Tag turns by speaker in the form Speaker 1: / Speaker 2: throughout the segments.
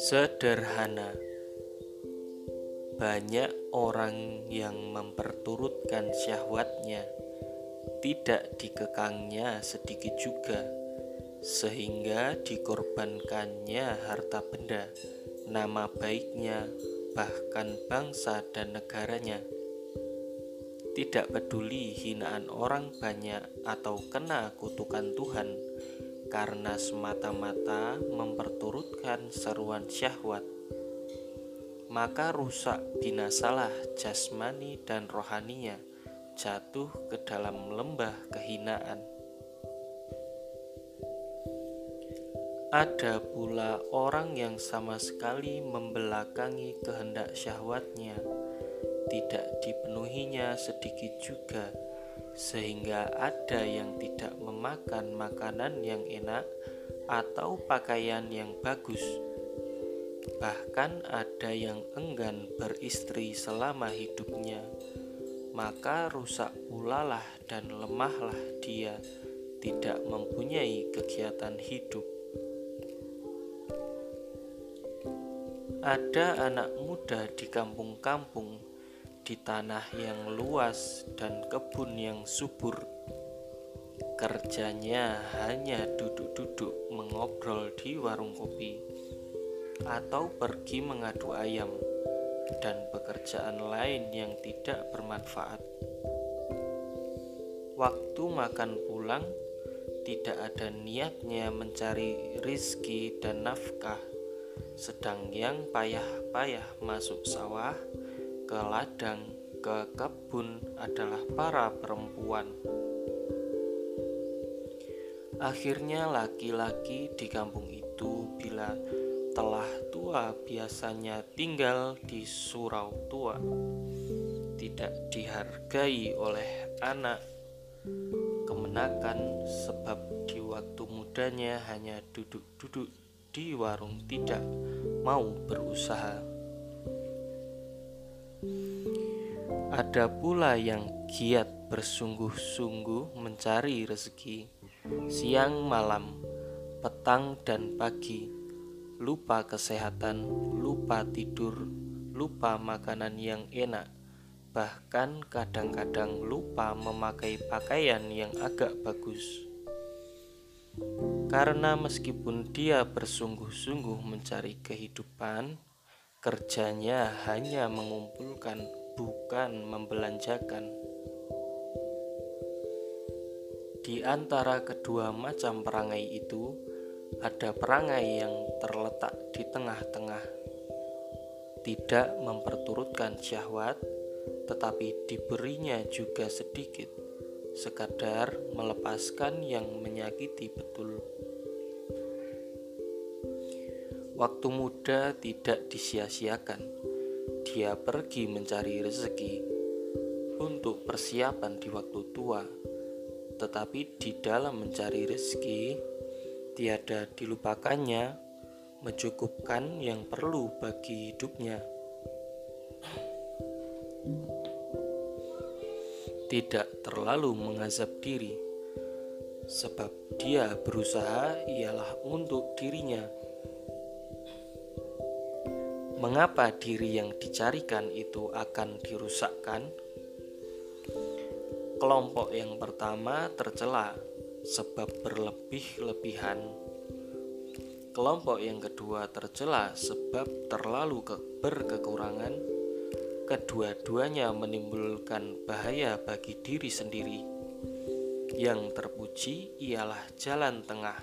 Speaker 1: Sederhana, banyak orang yang memperturutkan syahwatnya, tidak dikekangnya sedikit juga, sehingga dikorbankannya harta benda, nama baiknya, bahkan bangsa dan negaranya. Tidak peduli hinaan orang banyak atau kena kutukan Tuhan karena semata-mata memperturutkan seruan syahwat, maka rusak binasalah jasmani dan rohaninya, jatuh ke dalam lembah kehinaan. Ada pula orang yang sama sekali membelakangi kehendak syahwatnya, tidak dipenuhinya sedikit juga sehingga ada yang tidak memakan makanan yang enak atau pakaian yang bagus. Bahkan ada yang enggan beristri selama hidupnya, maka rusak pula lah dan lemahlah dia, tidak mempunyai kegiatan hidup. Ada anak muda di kampung-kampung di tanah yang luas dan kebun yang subur. Kerjanya hanya duduk-duduk mengobrol di warung kopi atau pergi mengadu ayam dan pekerjaan lain yang tidak bermanfaat. Waktu makan pulang, tidak ada niatnya mencari rizki dan nafkah, sedang yang payah-payah masuk sawah ke ladang, ke kebun adalah para perempuan. Akhirnya laki-laki di kampung itu bila telah tua biasanya tinggal di surau tua, tidak dihargai oleh anak kemenakan sebab di waktu mudanya hanya duduk-duduk di warung tidak mau berusaha. Ada pula yang giat bersungguh-sungguh mencari rezeki siang malam, petang dan pagi, lupa kesehatan, lupa tidur, lupa makanan yang enak, bahkan kadang-kadang lupa memakai pakaian yang agak bagus. Karena meskipun dia bersungguh-sungguh mencari kehidupan, kerjanya hanya mengumpulkan bukan membelanjakan. Di antara kedua macam perangai itu, ada perangai yang terletak di tengah-tengah, tidak memperturutkan syahwat, tetapi diberinya juga sedikit, sekadar melepaskan yang menyakiti betul. Waktu muda tidak disia-siakan. Dia pergi mencari rezeki untuk persiapan di waktu tua, tetapi di dalam mencari rezeki tiada dilupakannya mencukupkan yang perlu bagi hidupnya. Tidak terlalu mengazab diri, sebab dia berusaha ialah untuk dirinya Mengapa diri yang dicarikan itu akan dirusakkan? Kelompok yang pertama tercela sebab berlebih-lebihan. Kelompok yang kedua tercela sebab terlalu ke berkekurangan. Kedua-duanya menimbulkan bahaya bagi diri sendiri. Yang terpuji ialah jalan tengah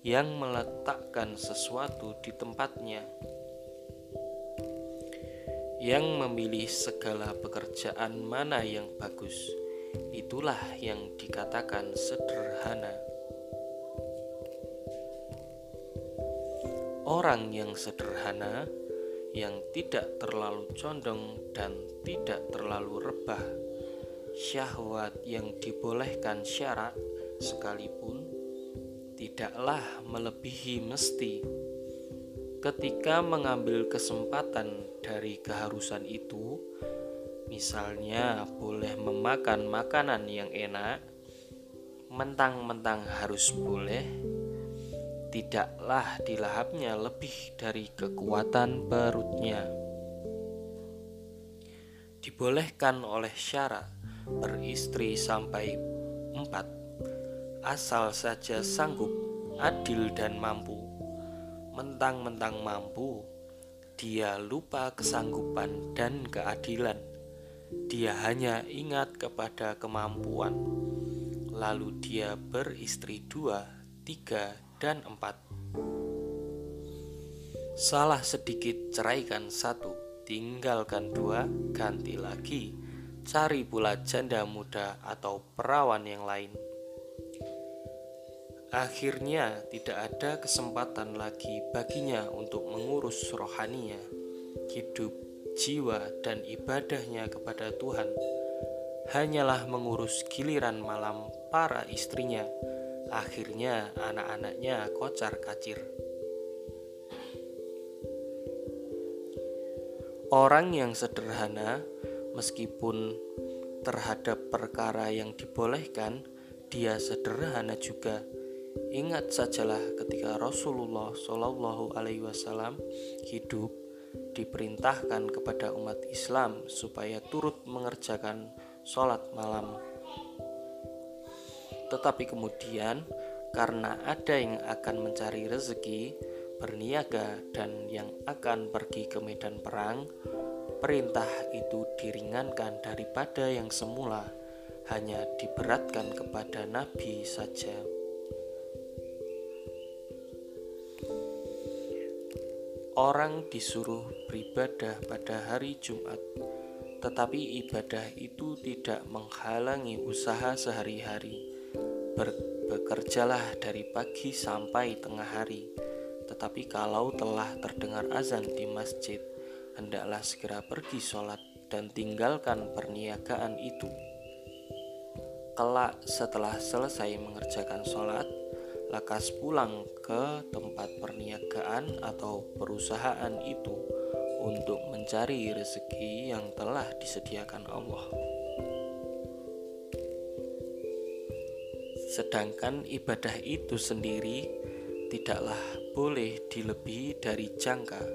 Speaker 1: yang meletakkan sesuatu di tempatnya yang memilih segala pekerjaan mana yang bagus. Itulah yang dikatakan sederhana. Orang yang sederhana, yang tidak terlalu condong dan tidak terlalu rebah, syahwat yang dibolehkan syarat sekalipun tidaklah melebihi mesti ketika mengambil kesempatan dari keharusan itu, misalnya boleh memakan makanan yang enak, mentang-mentang harus boleh, tidaklah dilahapnya lebih dari kekuatan perutnya. Dibolehkan oleh syarat beristri sampai empat, asal saja sanggup, adil dan mampu. Mentang-mentang mampu, dia lupa kesanggupan dan keadilan dia hanya ingat kepada kemampuan, lalu dia beristri dua, tiga, dan empat. Salah sedikit ceraikan satu, tinggalkan dua, ganti lagi, cari pula janda muda atau perawan yang lain. Akhirnya, tidak ada kesempatan lagi baginya untuk mengurus rohaninya, hidup jiwa dan ibadahnya kepada Tuhan hanyalah mengurus giliran malam para istrinya. Akhirnya anak-anaknya kocar kacir. Orang yang sederhana, meskipun terhadap perkara yang dibolehkan, dia sederhana juga. Ingat sajalah ketika Rasulullah Shallallahu Alaihi Wasallam hidup diperintahkan kepada umat Islam supaya turut mengerjakan sholat malam. Tetapi kemudian, karena ada yang akan mencari rezeki, berniaga, dan yang akan pergi ke medan perang, perintah itu diringankan daripada yang semula, hanya diberatkan kepada Nabi saja. Orang disuruh beribadah pada hari Jumat, tetapi ibadah itu tidak menghalangi usaha sehari-hari. Bekerjalah dari pagi sampai tengah hari, tetapi kalau telah terdengar azan di masjid, hendaklah segera pergi sholat dan tinggalkan perniagaan itu. Kelak setelah selesai mengerjakan sholat, lekas pulang ke tempat perniagaan atau perusahaan itu untuk mencari rezeki yang telah disediakan Allah. Sedangkan ibadah itu sendiri tidaklah boleh dilebihi dari jangka.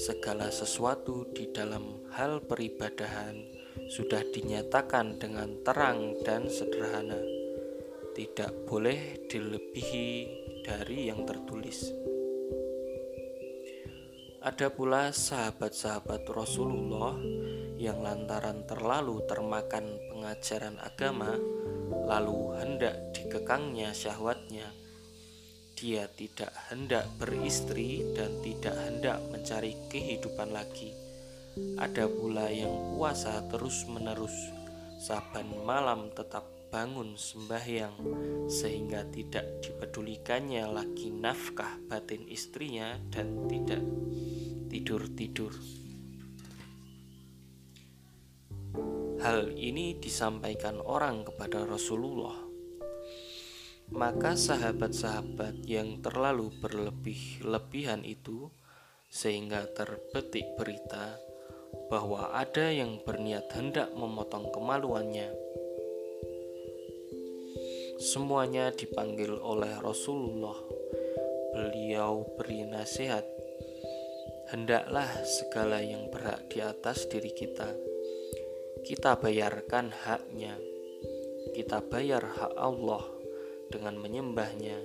Speaker 1: Segala sesuatu di dalam hal peribadahan sudah dinyatakan dengan terang dan sederhana tidak boleh dilebihi dari yang tertulis. Ada pula sahabat-sahabat Rasulullah yang lantaran terlalu termakan pengajaran agama, lalu hendak dikekangnya syahwatnya. Dia tidak hendak beristri dan tidak hendak mencari kehidupan lagi. Ada pula yang puasa terus-menerus, saban malam tetap bangun sembahyang sehingga tidak dipedulikannya lagi nafkah batin istrinya dan tidak tidur-tidur. Hal ini disampaikan orang kepada Rasulullah. Maka sahabat-sahabat yang terlalu berlebih-lebihan itu sehingga terbetik berita bahwa ada yang berniat hendak memotong kemaluannya Semuanya dipanggil oleh Rasulullah. Beliau beri nasihat, "Hendaklah segala yang berhak di atas diri kita, kita bayarkan haknya. Kita bayar hak Allah dengan menyembahnya.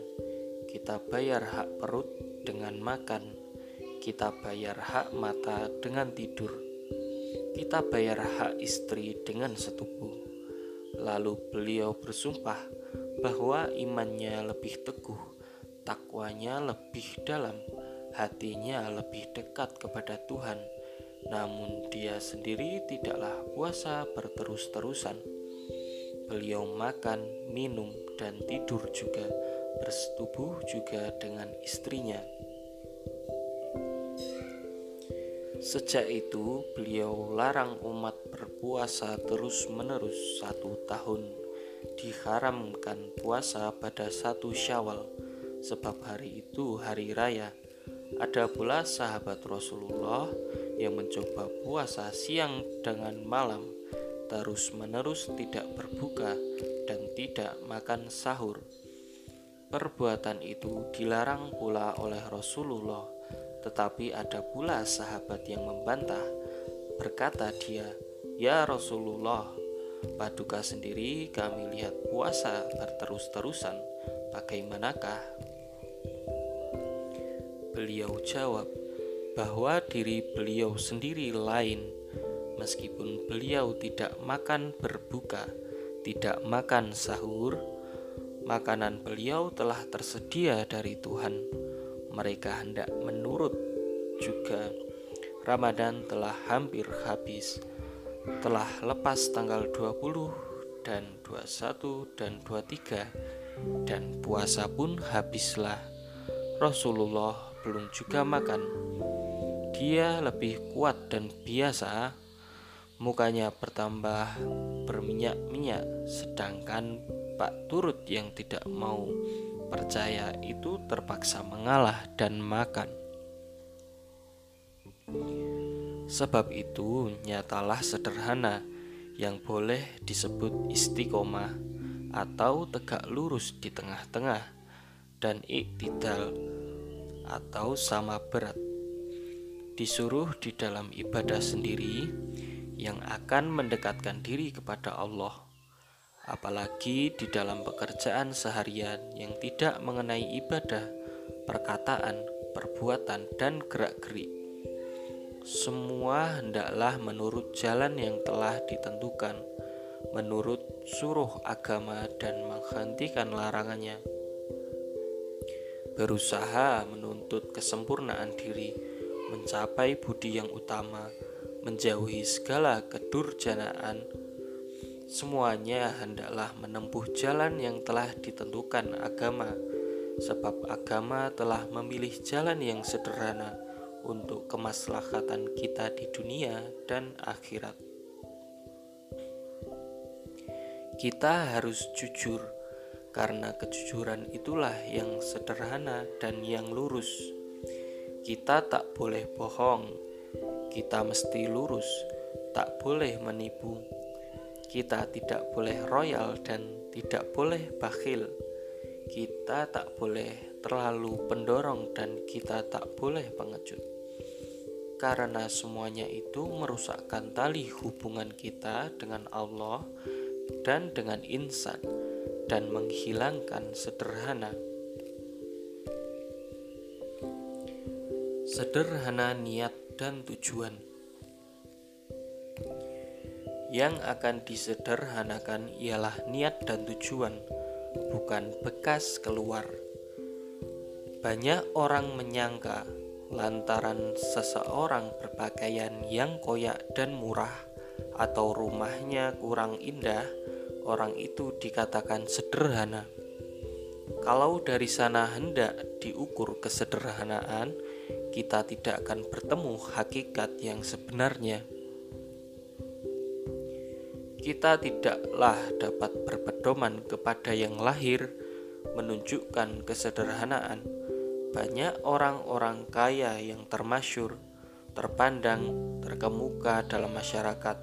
Speaker 1: Kita bayar hak perut dengan makan. Kita bayar hak mata dengan tidur. Kita bayar hak istri dengan setubuh." Lalu beliau bersumpah bahwa imannya lebih teguh, takwanya lebih dalam, hatinya lebih dekat kepada Tuhan. Namun dia sendiri tidaklah puasa berterus-terusan. Beliau makan, minum, dan tidur juga, bersetubuh juga dengan istrinya. Sejak itu, beliau larang umat berpuasa terus-menerus satu tahun diharamkan puasa pada satu syawal sebab hari itu hari raya ada pula sahabat Rasulullah yang mencoba puasa siang dengan malam terus-menerus tidak berbuka dan tidak makan sahur. Perbuatan itu dilarang pula oleh Rasulullah, tetapi ada pula sahabat yang membantah. Berkata dia, "Ya Rasulullah, Paduka sendiri kami lihat puasa berterus-terusan. Bagaimanakah?" Beliau jawab bahwa diri beliau sendiri lain, meskipun beliau tidak makan berbuka, tidak makan sahur Makanan beliau telah tersedia dari Tuhan. Mereka hendak menurut juga. Ramadan telah hampir habis. Telah lepas tanggal 20 dan 21 dan 23 dan puasa pun habislah. Rasulullah belum juga makan. Dia lebih kuat dan biasa mukanya bertambah berminyak-minyak sedangkan Pak Turut yang tidak mau percaya itu terpaksa mengalah dan makan. Sebab itu nyatalah sederhana yang boleh disebut istiqomah atau tegak lurus di tengah-tengah dan iktidal atau sama berat. Disuruh di dalam ibadah sendiri yang akan mendekatkan diri kepada Allah apalagi di dalam pekerjaan seharian yang tidak mengenai ibadah, perkataan, perbuatan, dan gerak-gerik. Semua hendaklah menurut jalan yang telah ditentukan, menurut suruh agama dan menghentikan larangannya. Berusaha menuntut kesempurnaan diri, mencapai budi yang utama, menjauhi segala kedurjanaan, Semuanya hendaklah menempuh jalan yang telah ditentukan agama, sebab agama telah memilih jalan yang sederhana untuk kemaslahatan kita di dunia dan akhirat. Kita harus jujur, karena kejujuran itulah yang sederhana dan yang lurus. Kita tak boleh bohong, kita mesti lurus, tak boleh menipu kita tidak boleh royal dan tidak boleh bakhil. Kita tak boleh terlalu pendorong dan kita tak boleh pengecut. Karena semuanya itu merusakkan tali hubungan kita dengan Allah dan dengan insan dan menghilangkan sederhana. Sederhana niat dan tujuan yang akan disederhanakan ialah niat dan tujuan, bukan bekas keluar. Banyak orang menyangka lantaran seseorang berpakaian yang koyak dan murah atau rumahnya kurang indah, orang itu dikatakan sederhana. Kalau dari sana hendak diukur kesederhanaan, kita tidak akan bertemu hakikat yang sebenarnya kita tidaklah dapat berpedoman kepada yang lahir, menunjukkan kesederhanaan. Banyak orang-orang kaya yang termasyur, terpandang, terkemuka dalam masyarakat.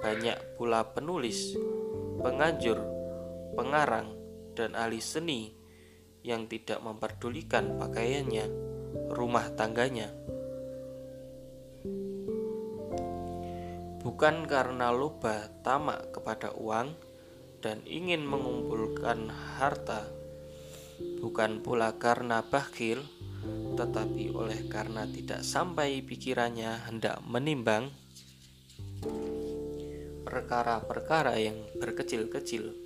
Speaker 1: Banyak pula penulis, penganjur, pengarang, dan ahli seni yang tidak memperdulikan pakaiannya, rumah tangganya, bukan karena lupa tamak kepada uang dan ingin mengumpulkan harta, bukan pula karena bakhil, tetapi oleh karena tidak sampai pikirannya hendak menimbang perkara-perkara yang berkecil-kecil.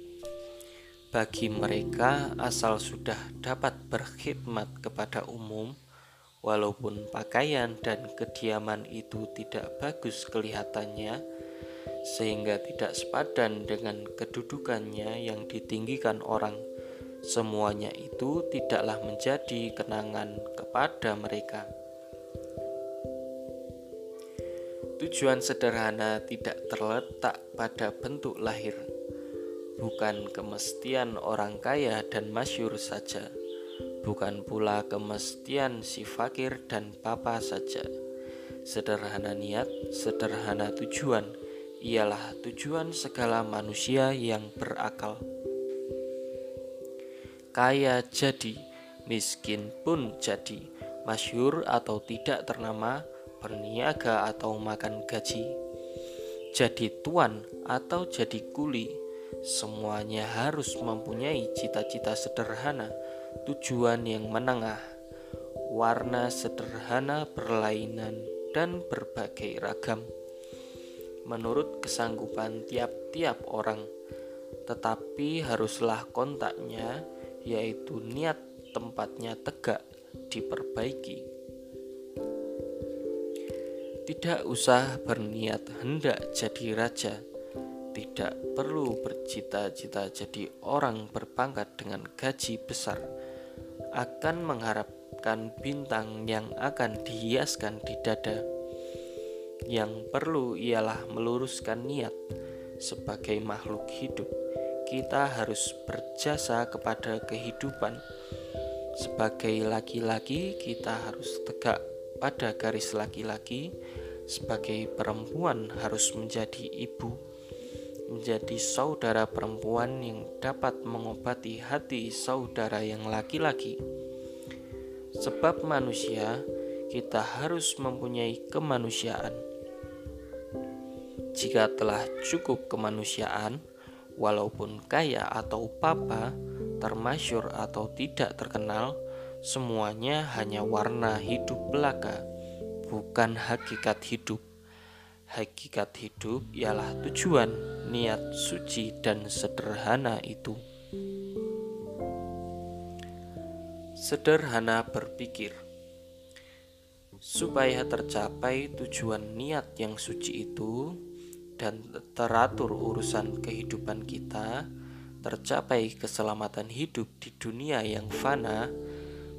Speaker 1: Bagi mereka, asal sudah dapat berkhidmat kepada umum, Walaupun pakaian dan kediaman itu tidak bagus kelihatannya, sehingga tidak sepadan dengan kedudukannya yang ditinggikan orang, semuanya itu tidaklah menjadi kenangan kepada mereka. Tujuan sederhana tidak terletak pada bentuk lahir, bukan kemestian orang kaya dan masyur saja bukan pula kemestian si fakir dan papa saja. Sederhana niat, sederhana tujuan, ialah tujuan segala manusia yang berakal. Kaya jadi, miskin pun jadi, masyur atau tidak ternama, berniaga atau makan gaji, jadi tuan atau jadi kuli, semuanya harus mempunyai cita-cita sederhana, tujuan yang menengah, warna sederhana berlainan dan berbagai ragam. Menurut kesanggupan tiap-tiap orang, tetapi haruslah kontaknya, yaitu niat tempatnya tegak, diperbaiki. Tidak usah berniat hendak jadi raja, tidak perlu bercita-cita jadi orang berpangkat dengan gaji besar, akan mengharapkan bintang yang akan dihiaskan di dada. Yang perlu ialah meluruskan niat sebagai makhluk hidup. Kita harus berjasa kepada kehidupan. Sebagai laki-laki, kita harus tegak pada garis laki-laki, sebagai perempuan harus menjadi ibu, menjadi saudara perempuan yang dapat mengobati hati saudara yang laki-laki. Sebab manusia, kita harus mempunyai kemanusiaan. Jika telah cukup kemanusiaan, walaupun kaya atau papa, termasyur atau tidak terkenal, Semuanya hanya warna hidup belaka, bukan hakikat hidup. Hakikat hidup ialah tujuan, niat suci, dan sederhana itu. Sederhana berpikir supaya tercapai tujuan niat yang suci itu dan teratur urusan kehidupan kita, tercapai keselamatan hidup di dunia yang fana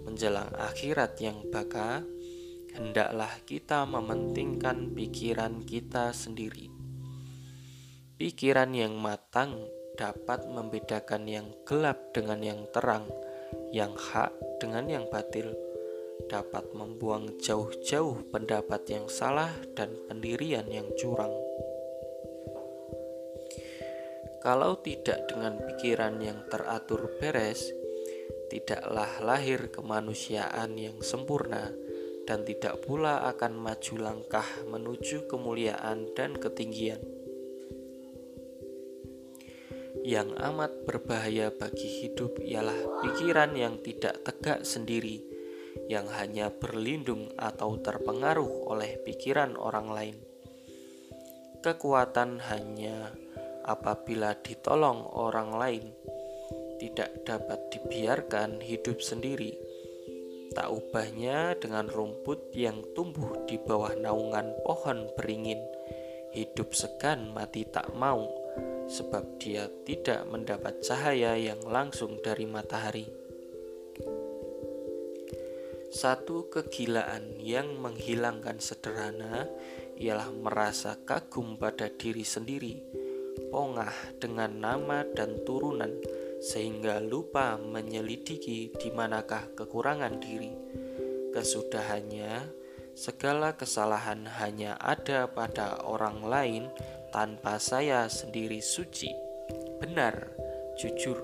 Speaker 1: menjelang akhirat yang baka, hendaklah kita mementingkan pikiran kita sendiri. Pikiran yang matang dapat membedakan yang gelap dengan yang terang, yang hak dengan yang batil, dapat membuang jauh-jauh pendapat yang salah dan pendirian yang curang. Kalau tidak dengan pikiran yang teratur beres, tidaklah lahir kemanusiaan yang sempurna dan tidak pula akan maju langkah menuju kemuliaan dan ketinggian. Yang amat berbahaya bagi hidup ialah pikiran yang tidak tegak sendiri, yang hanya berlindung atau terpengaruh oleh pikiran orang lain. Kekuatan hanya apabila ditolong orang lain tidak dapat dibiarkan hidup sendiri. Tak ubahnya dengan rumput yang tumbuh di bawah naungan pohon beringin, hidup segan mati tak mau, sebab dia tidak mendapat cahaya yang langsung dari matahari. Satu kegilaan yang menghilangkan sederhana ialah merasa kagum pada diri sendiri, pongah dengan nama dan turunan sehingga lupa menyelidiki di manakah kekurangan diri. Kesudahannya, segala kesalahan hanya ada pada orang lain tanpa saya sendiri suci, benar, jujur.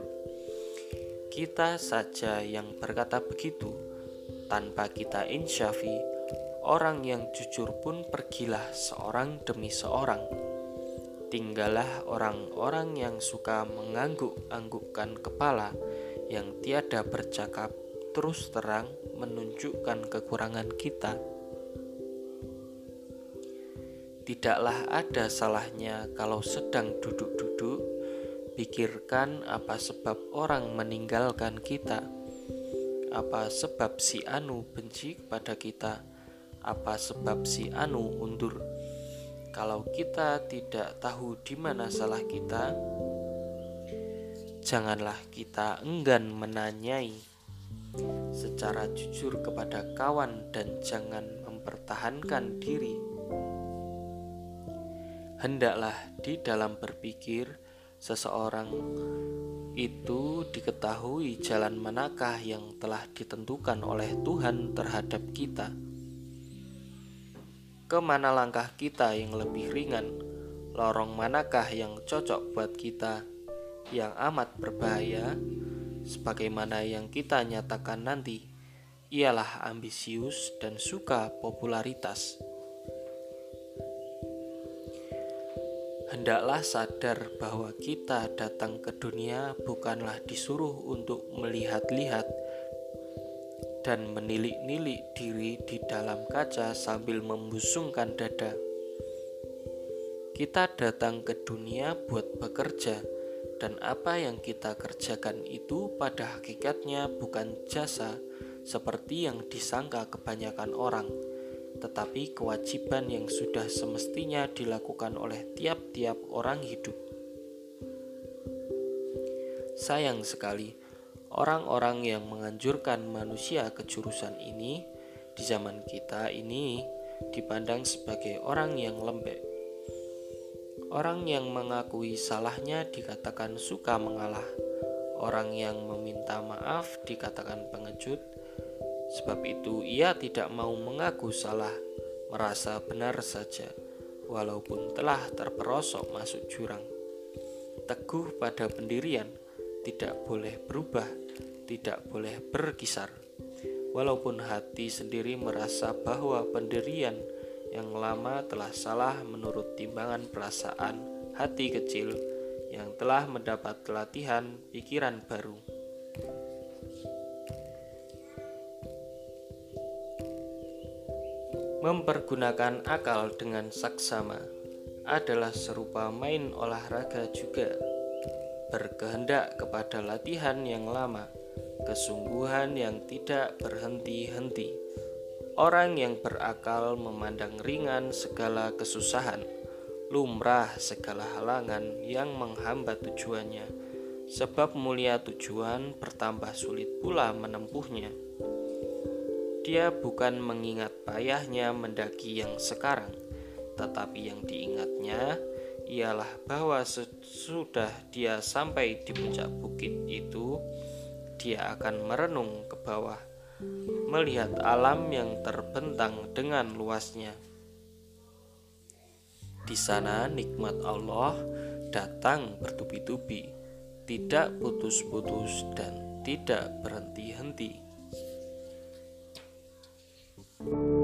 Speaker 1: Kita saja yang berkata begitu, tanpa kita insyafi, orang yang jujur pun pergilah seorang demi seorang tinggallah orang-orang yang suka mengangguk-anggukkan kepala, yang tiada bercakap terus terang menunjukkan kekurangan kita. Tidaklah ada salahnya kalau sedang duduk-duduk, pikirkan apa sebab orang meninggalkan kita, apa sebab si Anu benci kepada kita, apa sebab si Anu undur kalau kita tidak tahu di mana salah kita, janganlah kita enggan menanyai secara jujur kepada kawan dan jangan mempertahankan diri. Hendaklah di dalam berpikir seseorang itu diketahui jalan manakah yang telah ditentukan oleh Tuhan terhadap kita ke mana langkah kita yang lebih ringan, lorong manakah yang cocok buat kita, yang amat berbahaya, sebagaimana yang kita nyatakan nanti, ialah ambisius dan suka popularitas. Hendaklah sadar bahwa kita datang ke dunia bukanlah disuruh untuk melihat-lihat dan menilik-nilik diri di dalam kaca sambil membusungkan dada. Kita datang ke dunia buat bekerja, dan apa yang kita kerjakan itu pada hakikatnya bukan jasa seperti yang disangka kebanyakan orang, tetapi kewajiban yang sudah semestinya dilakukan oleh tiap-tiap orang hidup. Sayang sekali, orang-orang yang menganjurkan manusia ke jurusan ini di zaman kita ini dipandang sebagai orang yang lembek Orang yang mengakui salahnya dikatakan suka mengalah. Orang yang meminta maaf dikatakan pengecut. Sebab itu, ia tidak mau mengaku salah, merasa benar saja, walaupun telah terperosok masuk jurang. Teguh pada pendirian, tidak boleh berubah, tidak boleh berkisar. Walaupun hati sendiri merasa bahwa pendirian yang lama telah salah menurut timbangan perasaan hati kecil yang telah mendapat pelatihan pikiran baru. Mempergunakan akal dengan saksama adalah serupa main olahraga juga. Berkehendak kepada latihan yang lama, kesungguhan yang tidak berhenti-henti Orang yang berakal memandang ringan segala kesusahan, lumrah segala halangan yang menghambat tujuannya, sebab mulia tujuan bertambah sulit pula menempuhnya. Dia bukan mengingat payahnya mendaki yang sekarang, tetapi yang diingatnya ialah bahwa sesudah dia sampai di puncak bukit itu, dia akan merenung ke bawah melihat alam yang terbentang dengan luasnya. Di sana nikmat Allah datang bertubi-tubi, tidak putus-putus dan tidak berhenti-henti. thank you